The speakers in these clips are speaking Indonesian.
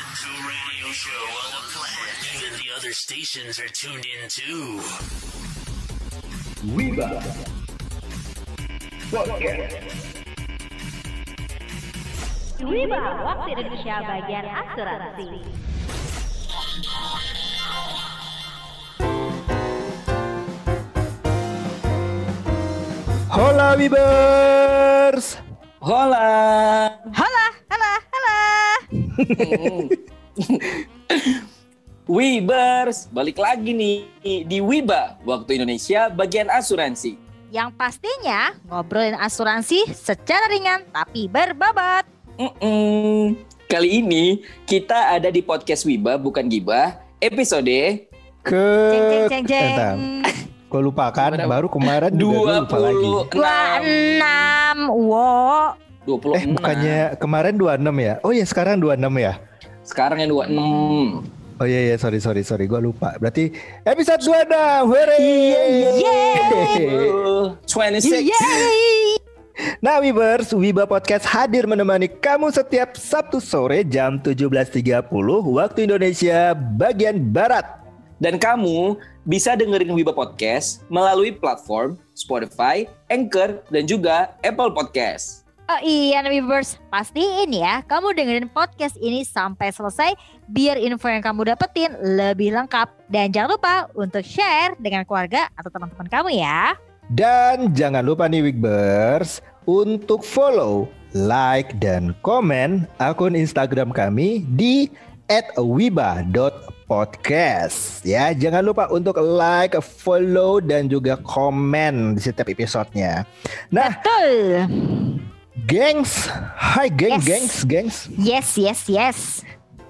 listen to a radio show on the planet. Even the other stations are tuned in too. Wiba Podcast Wiba, waktu Indonesia bagian asuransi. Hola Wibers Hola. Halo. Wibers, balik lagi nih di Wiba, waktu Indonesia bagian asuransi. Yang pastinya ngobrolin asuransi secara ringan tapi berbobot. Mm-mm. Kali ini kita ada di podcast Wiba bukan Gibah, episode Ke Jeng jeng jeng Gue lupa kan? Baru kemarin juga gue lupa lagi 26. Dua enam, wo. 26. Eh bukannya kemarin 26 ya Oh iya sekarang 26 ya Sekarang yang 26. Oh iya iya sorry sorry sorry gue lupa Berarti episode 26 Hore Uh, 26. Yeay. Nah Wibers, Wiba Podcast hadir menemani kamu setiap Sabtu sore jam 17.30 waktu Indonesia bagian Barat. Dan kamu bisa dengerin Wiba Podcast melalui platform Spotify, Anchor, dan juga Apple Podcast. Oh iya Nabibers, pastiin ya kamu dengerin podcast ini sampai selesai biar info yang kamu dapetin lebih lengkap. Dan jangan lupa untuk share dengan keluarga atau teman-teman kamu ya. Dan jangan lupa nih Wigbers untuk follow, like, dan komen akun Instagram kami di @wiba.podcast ya. Jangan lupa untuk like, follow, dan juga komen di setiap episodenya. Nah, Betul. Gengs, hai geng, Yes. gengs, gengs. Yes, yes, yes.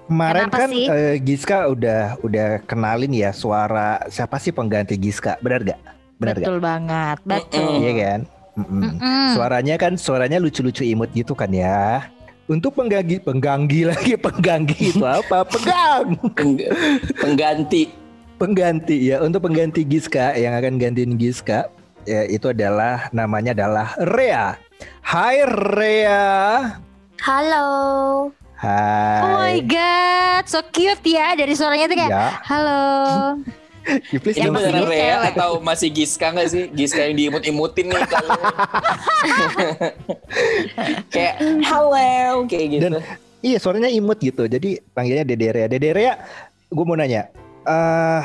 Kemarin Kenapa kan sih? eh, Giska udah udah kenalin ya suara siapa sih pengganti Giska, benar gak? Benar gak? Betul banget, betul. Iya kan? Mm-mm. Mm-mm. Suaranya kan suaranya lucu-lucu imut gitu kan ya. Untuk pengganggi pengganggi lagi pengganggi itu apa? Penggang. Peng- pengganti. Pengganti ya. Untuk pengganti Giska yang akan gantiin Giska ya, itu adalah namanya adalah Rea. Hai Rea. Halo. Hai. Oh my god, so cute ya dari suaranya tuh kayak Ya, halo. ya please Ini don't beneran. Rea atau masih Giska nggak sih? Giska yang diimut-imutin nih kalau kayak halo kayak gitu. Dan iya suaranya imut gitu. Jadi panggilnya Dede Rea. Dede Rea, gue mau nanya. eh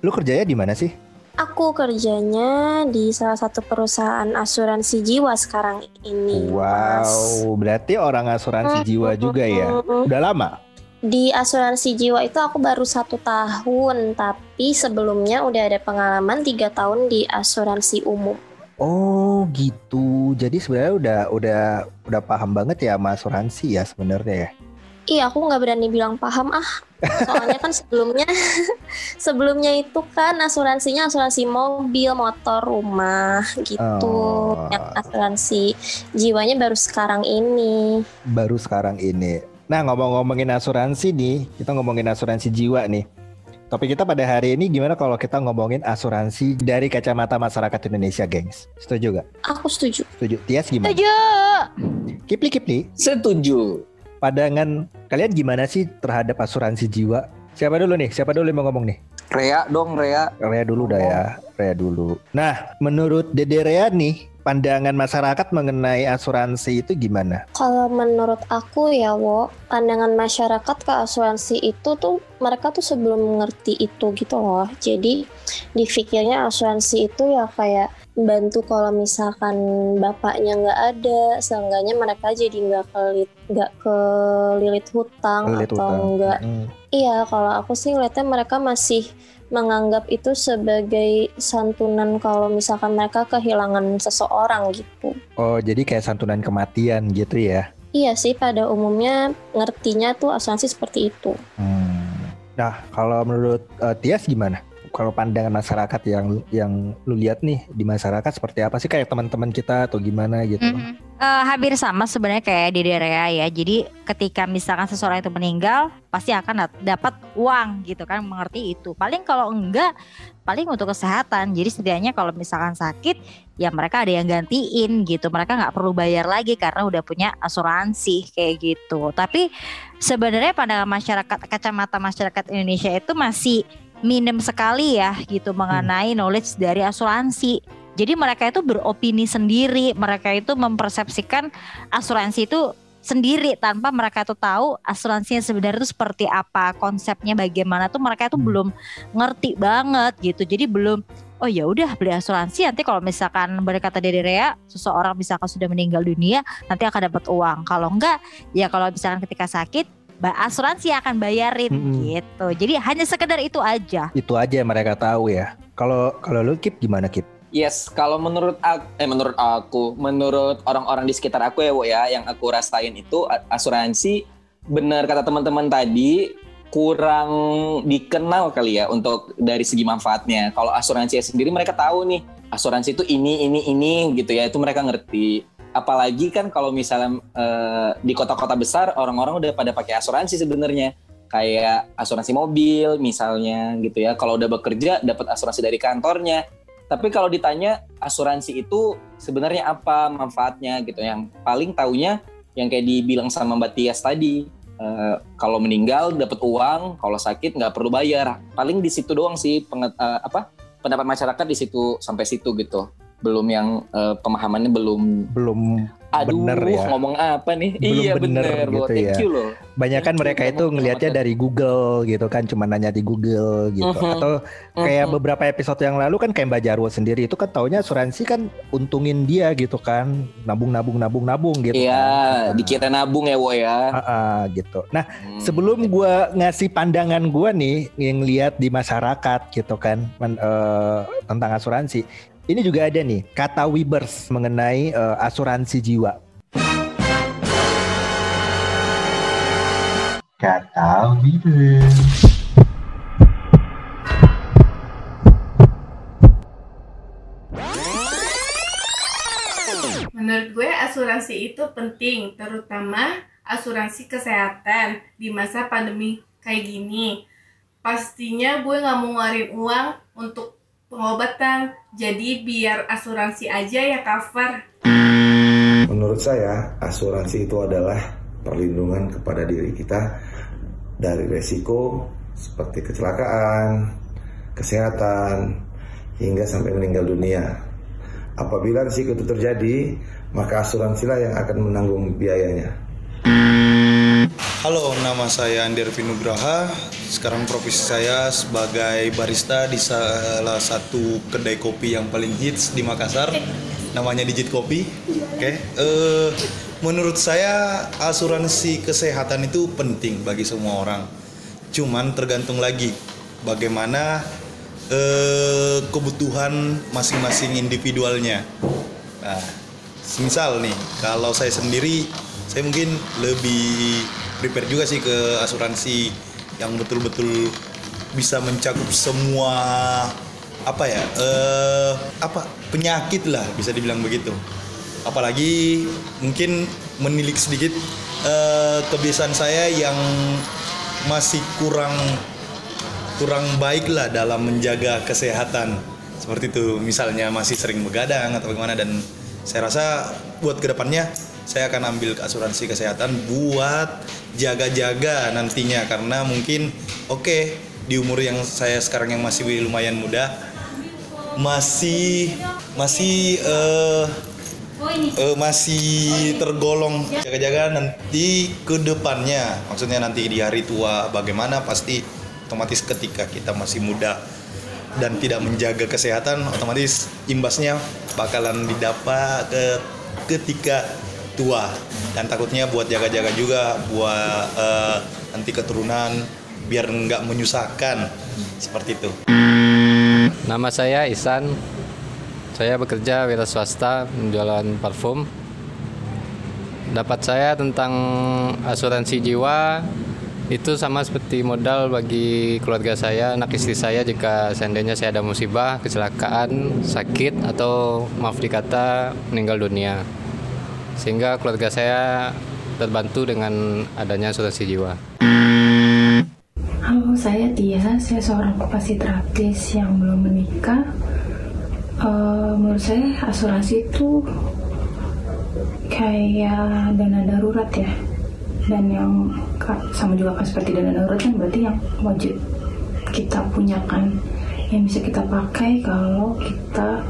lu kerjanya di mana sih? Aku kerjanya di salah satu perusahaan asuransi jiwa sekarang ini. Mas. Wow, berarti orang asuransi jiwa juga ya. Udah lama? Di asuransi jiwa itu aku baru satu tahun, tapi sebelumnya udah ada pengalaman tiga tahun di asuransi umum. Oh gitu. Jadi sebenarnya udah udah udah paham banget ya sama asuransi ya sebenarnya ya. Iya, aku nggak berani bilang paham ah. Soalnya kan sebelumnya sebelumnya itu kan asuransinya asuransi mobil, motor, rumah gitu. Oh. Yang asuransi jiwanya baru sekarang ini. Baru sekarang ini. Nah ngomong-ngomongin asuransi nih, kita ngomongin asuransi jiwa nih. Topik kita pada hari ini gimana kalau kita ngomongin asuransi dari kacamata masyarakat Indonesia, gengs? Setuju gak? Aku setuju. Setuju. Tias gimana? Setuju. Kipli Kipli, Setuju. pandangan kalian gimana sih terhadap asuransi jiwa? Siapa dulu nih? Siapa dulu yang mau ngomong nih? Rea dong Rea. Rea dulu dah ya, Rea dulu. Nah, menurut Dede Rea nih, pandangan masyarakat mengenai asuransi itu gimana? Kalau menurut aku ya, Wo, pandangan masyarakat ke asuransi itu tuh mereka tuh sebelum mengerti itu gitu loh. Jadi dipikirnya asuransi itu ya kayak bantu kalau misalkan bapaknya nggak ada, seenggaknya mereka jadi nggak kelit nggak kelilit hutang Lilit atau utang. nggak Mm. Iya, kalau aku sih ngeliatnya mereka masih menganggap itu sebagai santunan kalau misalkan mereka kehilangan seseorang gitu. Oh, jadi kayak santunan kematian gitu ya? Iya sih, pada umumnya ngertinya tuh asuransi seperti itu. Hmm. Nah, kalau menurut eh, Tias gimana? Kalau pandangan masyarakat yang yang lu lihat nih di masyarakat seperti apa sih kayak teman-teman kita atau gimana gitu? Mhm. Eh, hampir sama sebenarnya kayak di daerah ya. Jadi ketika misalkan seseorang itu meninggal, pasti akan dap- dapat uang gitu kan, mengerti itu. Paling kalau enggak, paling untuk kesehatan. Jadi setidaknya kalau misalkan sakit, ya mereka ada yang gantiin gitu. Mereka nggak perlu bayar lagi karena udah punya asuransi kayak gitu. Tapi sebenarnya pandangan masyarakat, kacamata masyarakat Indonesia itu masih minim sekali ya gitu mengenai knowledge dari asuransi. Jadi mereka itu beropini sendiri, mereka itu mempersepsikan asuransi itu sendiri tanpa mereka itu tahu asuransinya sebenarnya itu seperti apa, konsepnya bagaimana tuh mereka itu Hmm. belum ngerti banget gitu. Jadi belum oh ya udah beli asuransi nanti kalau misalkan berkata dari Rea seseorang misalkan sudah meninggal dunia nanti akan dapat uang. Kalau enggak ya kalau misalkan ketika sakit asuransi akan bayarin Mm-mm. gitu. Jadi hanya sekedar itu aja. Itu aja yang mereka tahu ya. Kalau kalau lu Kip gimana Kip? Yes, kalau menurut aku, eh menurut aku, menurut orang-orang di sekitar aku ya, Wo ya, yang aku rasain itu asuransi benar kata teman-teman tadi kurang dikenal kali ya untuk dari segi manfaatnya. Kalau asuransi sendiri mereka tahu nih, asuransi itu ini ini ini gitu ya, itu mereka ngerti. Apalagi kan kalau misalnya eh, di kota-kota besar orang-orang udah pada pakai asuransi sebenarnya. Kayak asuransi mobil misalnya gitu ya. Kalau udah bekerja dapat asuransi dari kantornya. Tapi kalau ditanya asuransi itu sebenarnya apa manfaatnya gitu yang paling taunya yang kayak dibilang sama Mbak Tias tadi eh, kalau meninggal dapat uang, kalau sakit nggak perlu bayar. Paling di situ doang sih penget- eh, apa pendapat masyarakat di situ sampai situ gitu. Belum yang eh, pemahamannya belum Belum aduh Bener ya. ngomong apa nih? Belum iya bener bener, loh. gitu Thank ya. you loh. banyak kan mereka itu ngelihatnya dari Google gitu kan, cuma nanya di Google gitu. Mhm. Atau kayak Mhm. beberapa episode yang lalu kan kayak Mbak Jarwo sendiri itu kan taunya asuransi kan untungin dia gitu kan, nabung nabung nabung nabung gitu. Iya, kan. dikira nabung ya, Wo ya. Ah, gitu. Nah, Hmm. sebelum gua ngasih pandangan gua nih yang lihat di masyarakat gitu kan men- eh, tentang asuransi. Ini juga ada nih kata Webers mengenai eh, asuransi jiwa. Kata Webers. Menurut gue asuransi itu penting, terutama asuransi kesehatan di masa pandemi kayak gini. Pastinya gue nggak mau ngeluarin uang untuk pengobatan, jadi biar asuransi aja ya cover. Menurut saya, asuransi itu adalah perlindungan kepada diri kita dari resiko seperti kecelakaan, kesehatan, hingga sampai meninggal dunia. Apabila risiko itu terjadi, maka asuransilah yang akan menanggung biayanya. Halo, nama saya Andir Pinugraha. Sekarang profesi saya sebagai barista di salah satu kedai kopi yang paling hits di Makassar. Namanya Digit Kopi. Oke. Eh, menurut saya asuransi kesehatan itu penting bagi semua orang. Cuman tergantung lagi bagaimana eh, kebutuhan masing-masing individualnya. Nah, misal nih, kalau saya sendiri, saya mungkin lebih prepare juga sih ke asuransi yang betul-betul bisa mencakup semua apa ya, eh, apa penyakit lah bisa dibilang begitu. Apalagi mungkin menilik sedikit eh, kebiasaan saya yang masih kurang kurang baik lah dalam menjaga kesehatan seperti itu misalnya masih sering begadang atau bagaimana dan saya rasa buat ke depannya saya akan ambil asuransi kesehatan buat jaga-jaga nantinya. Karena mungkin oke di umur yang saya sekarang yang masih lumayan muda masih masih eh, eh, masih tergolong. Jaga-jaga nanti ke depannya. Maksudnya nanti di hari tua bagaimana pasti otomatis ketika kita masih muda dan tidak menjaga kesehatan otomatis imbasnya bakalan didapat ke ketika tua dan takutnya buat jaga-jaga juga buat eh, nanti keturunan biar nggak menyusahkan seperti itu. Nama saya Isan. Saya bekerja wira swasta menjualan parfum. Dapat saya tentang asuransi jiwa itu sama seperti modal bagi keluarga saya, anak istri saya jika seandainya saya ada musibah, kecelakaan, sakit atau maaf dikata meninggal dunia. Sehingga keluarga saya terbantu dengan adanya asuransi jiwa. Halo, saya Tia. Saya seorang terapis yang belum menikah. Eh, menurut saya asuransi itu kayak dana darurat ya. Dan yang sama juga kan seperti dana darurat kan berarti yang wajib kita punya kan yang bisa kita pakai kalau kita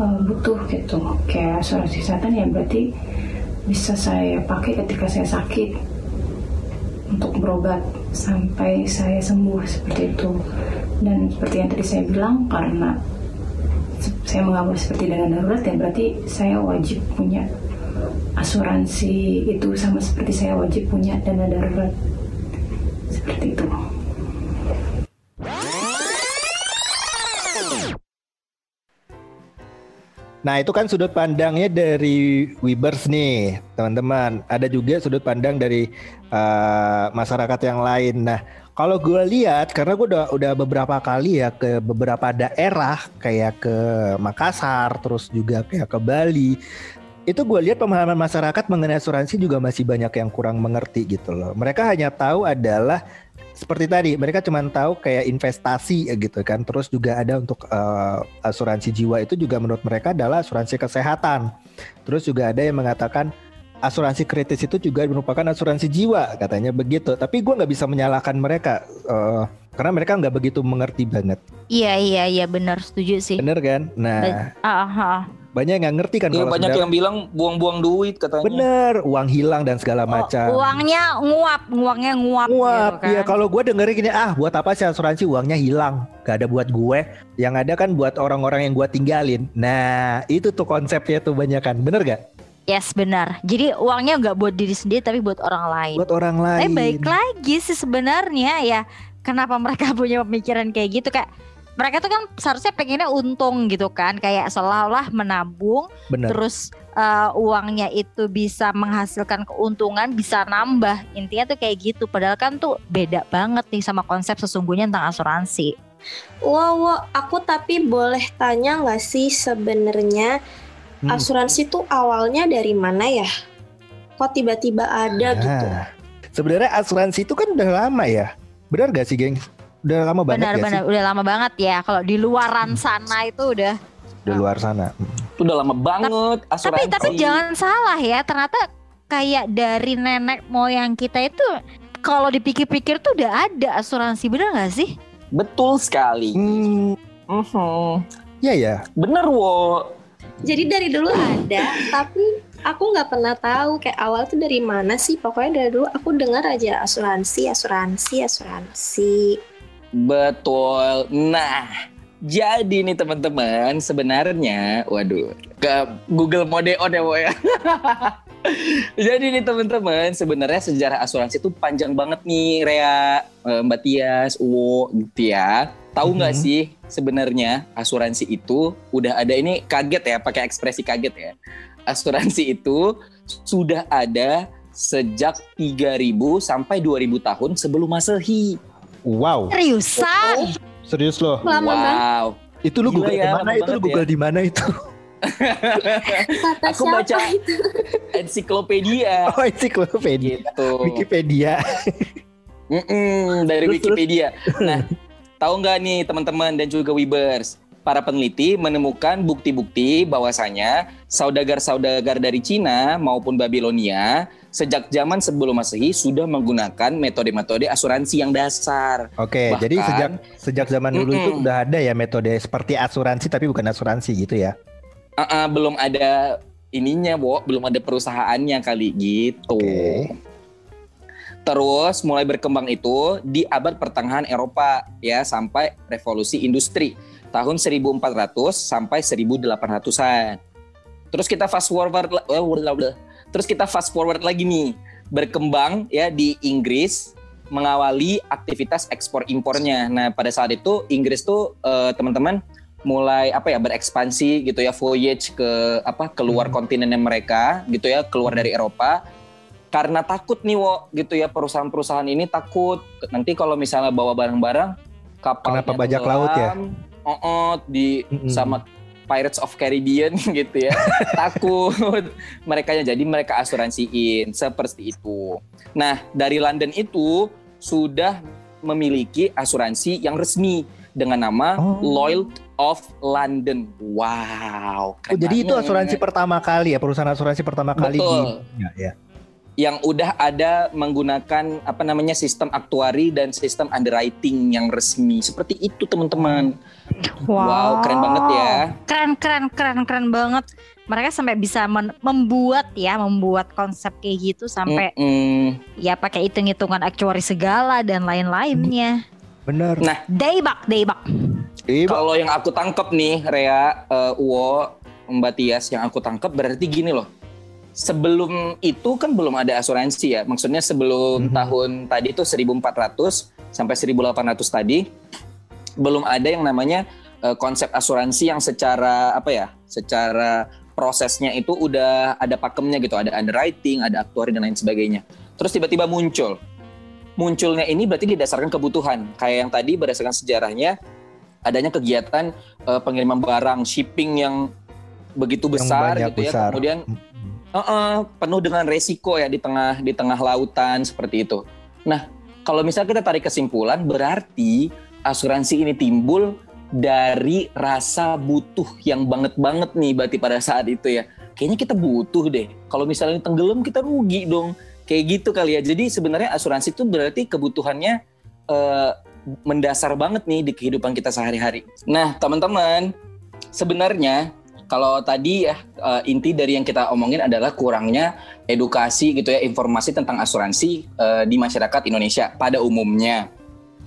eh, butuh gitu. Kayak asuransi kesehatan ya berarti bisa saya pakai ketika saya sakit untuk berobat sampai saya sembuh seperti itu dan seperti yang tadi saya bilang karena saya menganggap seperti dana darurat ya berarti saya wajib punya asuransi itu sama seperti saya wajib punya dana darurat seperti itu Nah itu kan sudut pandangnya dari Webers nih teman-teman. Ada juga sudut pandang dari uh, masyarakat yang lain. Nah kalau gue lihat karena gue udah udah beberapa kali ya ke beberapa daerah kayak ke Makassar terus juga kayak ke Bali. Itu gue lihat pemahaman masyarakat mengenai asuransi juga masih banyak yang kurang mengerti gitu loh. Mereka hanya tahu adalah seperti tadi mereka cuma tahu kayak investasi gitu kan terus juga ada untuk uh, asuransi jiwa itu juga menurut mereka adalah asuransi kesehatan terus juga ada yang mengatakan asuransi kritis itu juga merupakan asuransi jiwa katanya begitu tapi gue nggak bisa menyalahkan mereka uh, karena mereka nggak begitu mengerti banget Iya iya iya benar setuju sih. bener kan nah Ah, ah, ah. Banyak yang nggak ngerti kan Iya kalau banyak sebenarnya- yang bilang buang-buang duit katanya. bener uang hilang dan segala macam Uangnya nguap, uangnya nguap. Nguap, gitu kan. iya kalau gue dengerin gini ah buat apa sih asuransi uangnya hilang Gak ada buat gue Yang ada kan buat orang-orang yang gue tinggalin Nah itu tuh konsepnya tuh banyak kan Bener gak? Yes benar. Jadi uangnya nggak buat diri sendiri tapi buat orang lain. Buat orang lain Tapi baik lagi sih sebenarnya ya kenapa mereka punya pemikiran kayak gitu kayak mereka tuh kan seharusnya pengennya untung gitu kan kayak seolah-olah menabung Bener terus uh, uangnya itu bisa menghasilkan keuntungan bisa nambah intinya tuh kayak gitu padahal kan tuh beda banget nih sama konsep sesungguhnya tentang asuransi Wow, aku tapi boleh tanya nggak sih sebenarnya Hmm. asuransi tuh awalnya dari mana ya? Kok tiba-tiba ada gitu? Nah, Sebenarnya asuransi itu kan udah lama ya Bener gak sih geng? Udah lama banget gak benar-benar sih? udah lama banget ya kalau di luaran sana itu udah Di luar sana Itu udah lama banget tapi asuransi. tapi jangan salah ya ternyata kayak dari nenek moyang kita itu kalau dipikir-pikir tuh udah ada asuransi bener gak sih Betul sekali. Hmm, Mhm. ya ya Bener wo. Jadi dari dulu ada, tapi aku nggak pernah tahu kayak awal tuh dari mana sih. Pokoknya dari dulu aku dengar aja asuransi, asuransi, asuransi. Betul. Nah, jadi nih teman-teman, sebenarnya, waduh, ke Google Mode on ya, Wo, ya. jadi nih teman-teman, sebenarnya sejarah asuransi itu panjang banget nih, Rea, eh, Mbak Tias, Uwo, gitu ya. Tahu nggak Mhm. sih sebenarnya asuransi itu udah ada ini kaget ya, pakai ekspresi kaget ya. Asuransi itu sudah ada sejak 3000 sampai 2000 tahun sebelum Masehi. Wow seriusan Serius loh Lama. Wow. Itu lu Google ya, di mana itu? Lu Google ya. di mana itu? Kata Aku siapa baca itu? ensiklopedia Oh ensiklopedia gitu. Wikipedia Mm-mm, dari Terus, Wikipedia. Nah, tahu nggak nih teman-teman dan juga Webers? Para peneliti menemukan bukti-bukti bahwasanya saudagar-saudagar dari Cina maupun Babilonia sejak zaman sebelum Masehi sudah menggunakan metode-metode asuransi yang dasar. Oke, Bahkan- jadi sejak sejak zaman dulu itu Mm-mm. udah ada ya metode seperti asuransi tapi bukan asuransi gitu ya. Ah, ah, belum ada ininya, Bo, belum ada perusahaannya kali gitu. Oke. Terus mulai berkembang itu di abad pertengahan Eropa ya sampai revolusi industri tahun 1400 sampai 1800-an. Terus kita fast forward eh, terus kita fast forward lagi nih berkembang ya di Inggris mengawali aktivitas ekspor impornya. Nah, pada saat itu Inggris tuh eh, teman-teman mulai apa ya berekspansi gitu ya voyage ke apa keluar Hmm. kontinennya mereka gitu ya keluar dari Eropa karena takut nih wo gitu ya perusahaan-perusahaan ini takut nanti kalau misalnya bawa barang-barang kapal Kenapa bajak laut ya? Oh di Mm-mm. sama Pirates of Caribbean gitu ya. Takut mereka jadi mereka asuransiin seperti itu. Nah, dari London itu sudah memiliki asuransi yang resmi dengan nama Oh. Lloyd of London. Wow. Oh, jadi itu asuransi pertama kali ya, perusahaan asuransi pertama kali di Betul. dunia ya. yang udah ada menggunakan apa namanya sistem aktuari dan sistem underwriting yang resmi. Seperti itu teman-teman. Wow, keren banget ya. Keren keren keren keren banget. Mereka sampai bisa men- membuat ya, membuat konsep kayak gitu sampai Mm-mm. ya pakai hitung-hitungan aktuari segala dan lain-lainnya. Bener. Nah, Daybak, daybak. Kalau yang aku tangkep nih, Rea, eh, Uwo, Mbak Tias, yang aku tangkep berarti gini loh. Sebelum itu kan belum ada asuransi ya. Maksudnya sebelum Mhm. tahun tadi itu 1400 sampai 1800 tadi belum ada yang namanya eh, konsep asuransi yang secara apa ya? Secara prosesnya itu udah ada pakemnya gitu, ada underwriting, ada aktuari dan lain sebagainya. Terus tiba-tiba muncul. Munculnya ini berarti didasarkan kebutuhan. Kayak yang tadi berdasarkan sejarahnya adanya kegiatan eh, pengiriman barang shipping yang begitu Yang besar banyak gitu ya. besar. Kemudian Mm-mm. eh, penuh dengan resiko ya di tengah di tengah lautan seperti itu. Nah, kalau misalnya kita tarik kesimpulan berarti asuransi ini timbul dari rasa butuh yang banget banget nih berarti pada saat itu ya. Kayaknya kita butuh deh. Kalau misalnya tenggelam kita rugi dong. Kayak gitu kali ya. Jadi sebenarnya asuransi itu berarti kebutuhannya eh, mendasar banget nih di kehidupan kita sehari-hari. Nah, teman-teman, sebenarnya kalau tadi ya eh, inti dari yang kita omongin adalah kurangnya edukasi gitu ya informasi tentang asuransi eh, di masyarakat Indonesia pada umumnya.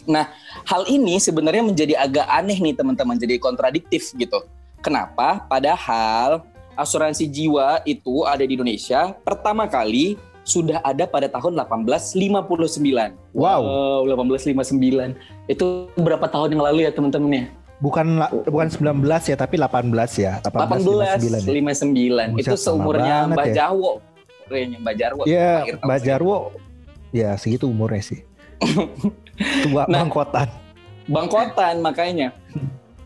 Nah, hal ini sebenarnya menjadi agak aneh nih teman-teman, jadi kontradiktif gitu. Kenapa? Padahal asuransi jiwa itu ada di Indonesia pertama kali sudah ada pada tahun 1859. Wow. 1859. Itu berapa tahun yang lalu ya teman-teman ya? Bukan bukan 19 ya, tapi 18 ya. 18 18 59. Buset, Itu seumurnya Mbak ya. Jarwo. Kayaknya Mbak Jarwo. Iya, segitu. Jarwo. Ya, segitu umurnya sih. Tua Nah. bangkotan. Bangkotan makanya.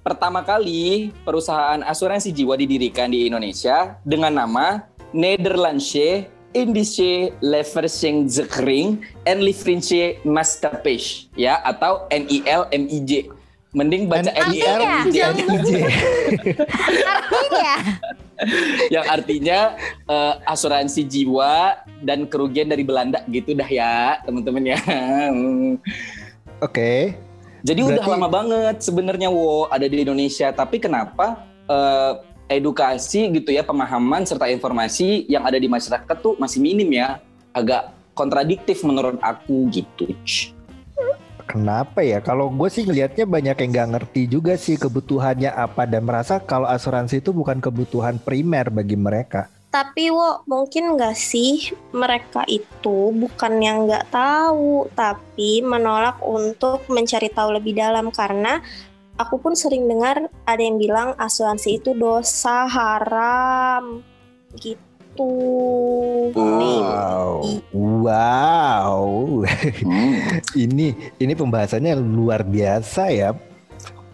Pertama kali perusahaan asuransi jiwa didirikan di Indonesia dengan nama Nederlandse Indische Leveringverzekering en Liefrinche Maatschappij ya atau NIL MIJ. Mending baca NIL MIJ aja. NIJ. Artinya yang artinya eh, asuransi jiwa dan kerugian dari Belanda gitu dah ya teman-teman ya. Oke. Jadi udah Berarti- lama banget sebenarnya wo ada di Indonesia, tapi kenapa eh, edukasi gitu ya, pemahaman serta informasi yang ada di masyarakat tuh masih minim ya, agak kontradiktif menurut aku gitu. Kenapa ya? Kalau gue sih ngelihatnya banyak yang nggak ngerti juga sih kebutuhannya apa dan merasa kalau asuransi itu bukan kebutuhan primer bagi mereka. Tapi wo mungkin nggak sih mereka itu bukan yang nggak tahu, tapi menolak untuk mencari tahu lebih dalam karena aku pun sering dengar ada yang bilang asuransi itu dosa haram gitu. Nih. Wow, wow. ini ini pembahasannya luar biasa ya.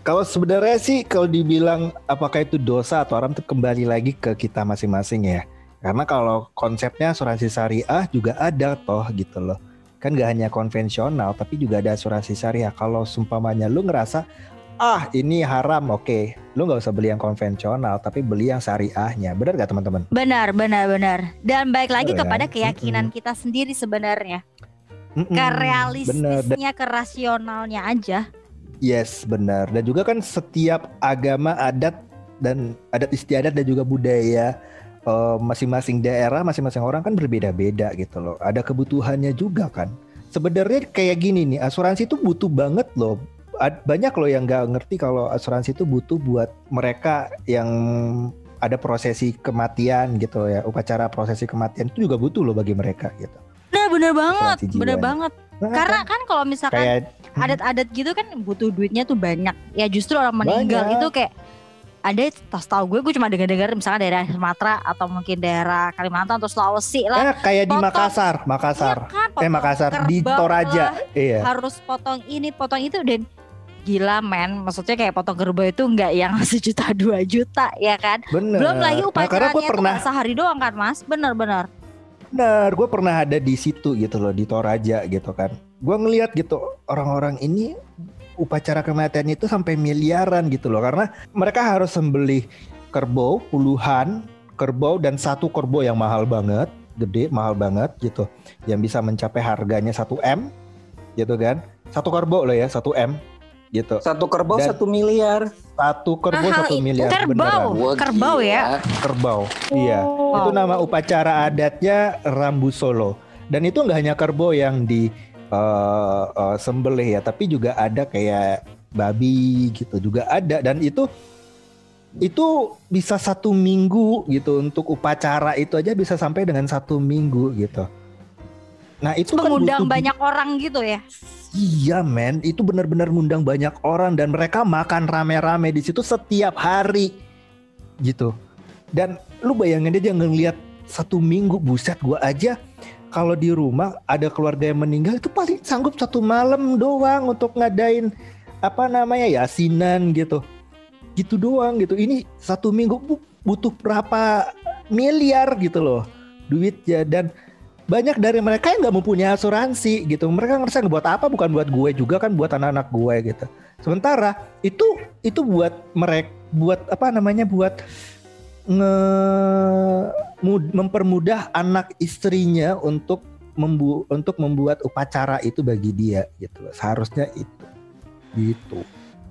Kalau sebenarnya sih kalau dibilang apakah itu dosa atau haram itu kembali lagi ke kita masing-masing ya. Karena kalau konsepnya asuransi syariah juga ada toh gitu loh. Kan gak hanya konvensional tapi juga ada asuransi syariah. Kalau sumpamanya lu ngerasa ah ini haram oke. Lu nggak usah beli yang konvensional tapi beli yang syariahnya. Benar gak teman-teman? benar benar benar. Dan baik lagi Betul kepada kan? keyakinan Mm-mm. kita sendiri sebenarnya. Mm-mm, Ke bener. Dan- realistisnya, ke rasionalnya aja. Yes, benar. Dan juga kan setiap agama adat dan adat istiadat dan juga budaya eh, masing-masing daerah, masing-masing orang kan berbeda-beda gitu loh. Ada kebutuhannya juga kan. Sebenarnya kayak gini nih, asuransi itu butuh banget loh. Ad- Banyak loh yang nggak ngerti kalau asuransi itu butuh buat mereka yang ada prosesi kematian gitu ya, upacara prosesi kematian itu juga butuh loh bagi mereka gitu. Bener bener banget, bener banget. Nah, Karena kan kalau misalkan kayak adat-adat gitu kan butuh duitnya tuh banyak. Ya justru orang meninggal Banyak. itu kayak ada tas tahu gue gue cuma dengar-dengar misalnya daerah Sumatera atau mungkin daerah Kalimantan atau Sulawesi lah. eh, kayak di potong- Makassar, Makassar. Iya kan, Eh Makassar di Toraja. lah, Iya. harus potong ini, potong itu dan gila men. Maksudnya kayak potong kerbau itu nggak yang sejuta dua juta ya kan. Bener. Belum lagi Nah, upacaranya gue itu pernah, sehari doang kan mas. Bener-bener. bener, gue pernah ada di situ gitu loh di Toraja gitu kan. Gue ngeliat gitu orang-orang ini upacara kematian itu sampai miliaran gitu loh karena mereka harus sembelih kerbau puluhan kerbau dan satu kerbau yang mahal banget, gede mahal banget gitu, yang bisa mencapai harganya 1 m gitu kan. Satu kerbau loh ya 1 m gitu. Satu kerbau Dan- satu miliar. Satu kerbau satu miliar Kerbau. beneran. Kerbau ya? kerbau. Iya. Oh. Itu nama upacara adatnya Rambu Solo. Dan itu nggak hanya kerbau yang di eh, eh, sembelih ya, tapi juga ada kayak babi gitu juga ada dan itu itu bisa satu minggu gitu untuk upacara itu aja bisa sampai dengan satu minggu gitu. Nah itu kan Mengundang butuh- banyak orang gitu ya. Iya men, itu benar-benar ngundang banyak orang dan mereka makan rame-rame di situ setiap hari gitu. Dan lu bayangin aja ngelihat satu minggu buset gua aja kalau di rumah ada keluarga yang meninggal itu paling sanggup satu malam doang untuk ngadain apa namanya yasinan gitu. Gitu doang gitu. Ini satu minggu bu- butuh berapa miliar gitu loh duitnya dan banyak dari mereka yang nggak mempunyai asuransi gitu. Mereka ngerasa buat apa bukan buat gue juga kan buat anak-anak gue gitu. Sementara itu itu buat mereka buat apa namanya buat nge mempermudah anak istrinya untuk membu untuk membuat upacara itu bagi dia gitu. Seharusnya itu gitu.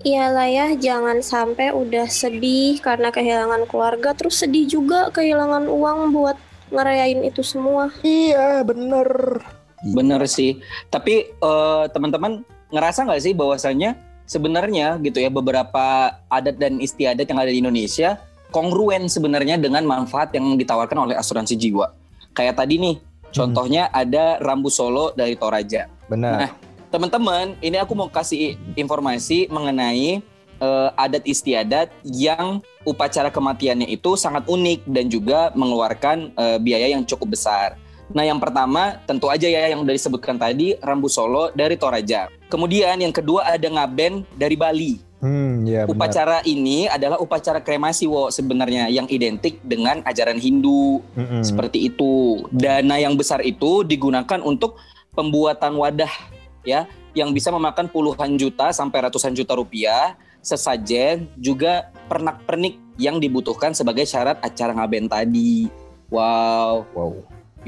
Iyalah ya, jangan sampai udah sedih karena kehilangan keluarga, terus sedih juga kehilangan uang buat ngerayain itu semua. Iya bener. Bener sih. Tapi eh, teman-teman ngerasa nggak sih bahwasannya sebenarnya gitu ya beberapa adat dan istiadat yang ada di Indonesia kongruen sebenarnya dengan manfaat yang ditawarkan oleh asuransi jiwa. Kayak tadi nih, contohnya ada Rambu Solo dari Toraja. Benar. Nah, teman-teman, ini aku mau kasih informasi mengenai eh, adat istiadat yang upacara kematiannya itu sangat unik dan juga mengeluarkan eh, biaya yang cukup besar. Nah, yang pertama tentu aja ya yang udah disebutkan tadi Rambu Solo dari Toraja. Kemudian yang kedua ada ngaben dari Bali. Hmm, ya benar. Upacara ini adalah upacara kremasi wo sebenarnya yang identik dengan ajaran Hindu Mm-mm. seperti itu. Dana yang besar itu digunakan untuk pembuatan wadah ya yang bisa memakan puluhan juta sampai ratusan juta rupiah, sesajen juga pernak-pernik yang dibutuhkan sebagai syarat acara ngaben tadi. Wow, Wow.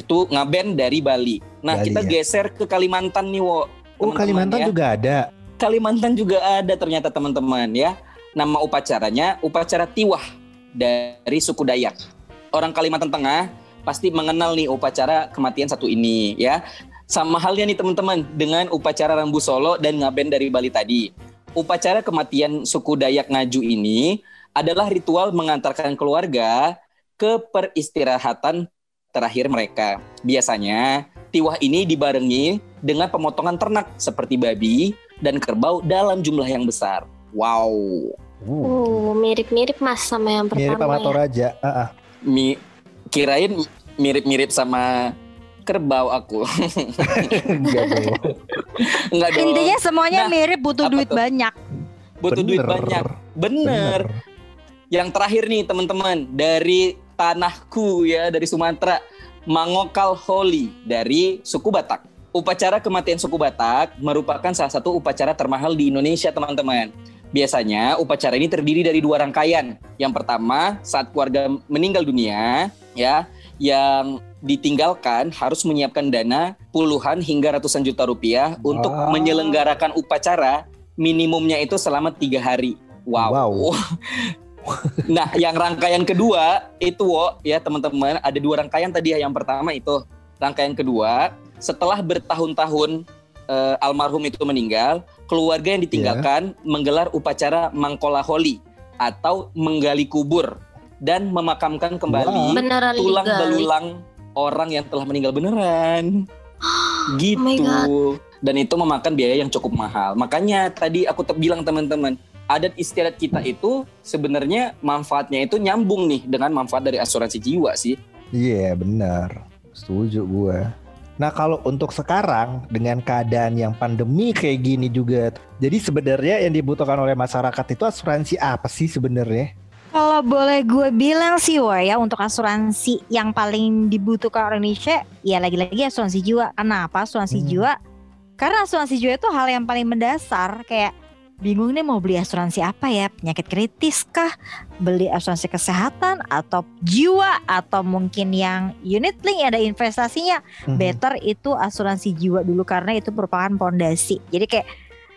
itu ngaben dari Bali. Nah, Bali, kita ya. geser ke Kalimantan nih, Wo. Oh Kalimantan ya. juga ada. Kalimantan juga ada ternyata teman-teman ya. Nama upacaranya upacara Tiwah dari suku Dayak. Orang Kalimantan Tengah pasti mengenal nih upacara kematian satu ini ya. Sama halnya nih teman-teman dengan upacara Rambu Solo dan Ngaben dari Bali tadi. Upacara kematian suku Dayak Ngaju ini adalah ritual mengantarkan keluarga ke peristirahatan terakhir mereka. Biasanya tiwah ini dibarengi dengan pemotongan ternak seperti babi dan kerbau dalam jumlah yang besar. Wow. Uh, mirip-mirip mas sama yang Mirip sama pertama ya. Toraja. Ah, ah. Mi kirain mirip-mirip sama kerbau aku. Enggak dong. Enggak dong. Intinya semuanya Nah, mirip butuh duit tuh? banyak. butuh duit Bener. banyak. Bener. Yang terakhir nih teman-teman dari tanahku ya dari Sumatera, Mangokal Holy dari suku Batak. Upacara kematian suku Batak merupakan salah satu upacara termahal di Indonesia teman-teman. Biasanya upacara ini terdiri dari dua rangkaian. Yang pertama saat keluarga meninggal dunia ya, yang ditinggalkan harus menyiapkan dana puluhan hingga ratusan juta rupiah untuk Wow. menyelenggarakan upacara minimumnya itu selama tiga hari. Wow. Wow. nah, yang rangkaian kedua itu, wo, ya teman-teman, ada dua rangkaian tadi ya. Yang pertama itu rangkaian kedua, setelah bertahun-tahun eh, almarhum itu meninggal, keluarga yang ditinggalkan menggelar upacara mangkola holi atau menggali kubur dan memakamkan kembali Beneran tulang digali. belulang orang yang telah meninggal beneran. gitu. my Dan itu memakan biaya yang cukup mahal. Makanya tadi aku te- bilang teman-teman, adat istiadat kita itu sebenarnya manfaatnya itu nyambung nih dengan manfaat dari asuransi jiwa sih. Iya benar. Setuju gue. Nah kalau untuk sekarang dengan keadaan yang pandemi kayak gini juga, jadi sebenarnya yang dibutuhkan oleh masyarakat itu asuransi apa sih sebenarnya? Kalau boleh gue bilang sih Woy ya untuk asuransi yang paling dibutuhkan orang Indonesia ya lagi-lagi asuransi jiwa. Kenapa asuransi Hmm. jiwa? Karena asuransi jiwa itu hal yang paling mendasar kayak bingung nih mau beli asuransi apa ya penyakit kritis kah beli asuransi kesehatan atau jiwa atau mungkin yang unit link ada investasinya Mhm. better itu asuransi jiwa dulu karena itu merupakan pondasi jadi kayak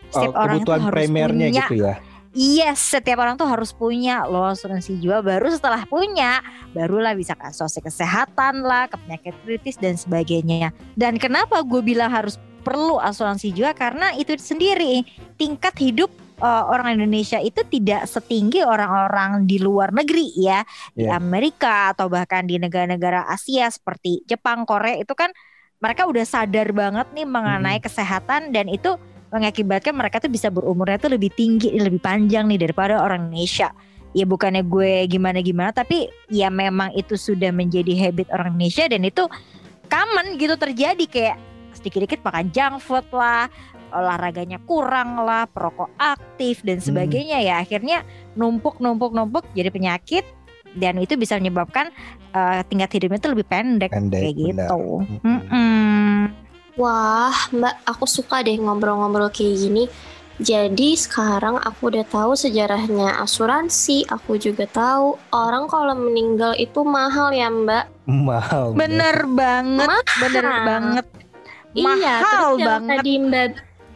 setiap Oh, orang itu harus primernya punya gitu ya. Yes, setiap orang tuh harus punya loh asuransi jiwa. Baru setelah punya, barulah bisa ke asuransi kesehatan lah, ke penyakit kritis dan sebagainya. Dan kenapa gue bilang harus perlu asuransi jiwa? Karena itu sendiri tingkat hidup eh, orang Indonesia itu tidak setinggi orang-orang di luar negeri ya, di Iya. Amerika atau bahkan di negara-negara Asia seperti Jepang, Korea itu kan mereka udah sadar banget nih mengenai kesehatan dan itu mengakibatkan mereka tuh bisa berumurnya tuh lebih tinggi, lebih panjang nih daripada orang Indonesia. Ya bukannya gue gimana-gimana, tapi ya memang itu sudah menjadi habit orang Indonesia dan itu common gitu terjadi kayak sedikit-sedikit makan junk food lah, olahraganya kurang lah, perokok aktif dan sebagainya ya akhirnya numpuk-numpuk-numpuk jadi penyakit dan itu bisa menyebabkan eh, tingkat hidupnya tuh lebih pendek, Pendek, kayak benar. gitu. Mm-mm. Wah, Mbak, aku suka deh ngobrol-ngobrol kayak gini. Jadi sekarang aku udah tahu sejarahnya asuransi. Aku juga tahu orang kalau meninggal itu mahal ya, Mbak. Mahal. Bener banget, bener Mahal. banget. Iya, Mahal terus yang banget. tadi Mbak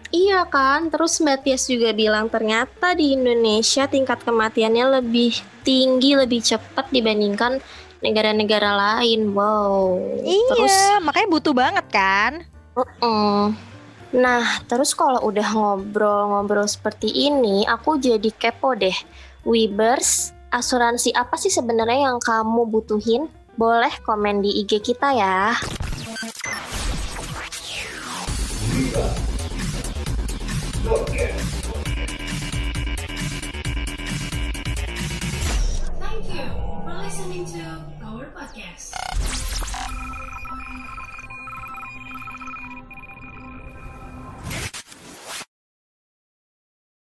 Iya kan, terus Mbak Tias juga bilang ternyata di Indonesia tingkat kematiannya lebih tinggi, lebih cepat dibandingkan negara-negara lain. Wow. Iya, Terus makanya butuh banget kan? Mm. Nah, terus kalau udah ngobrol-ngobrol seperti ini, aku jadi kepo deh. Webers, asuransi apa sih sebenarnya yang kamu butuhin? Boleh komen di IG kita ya. Thank you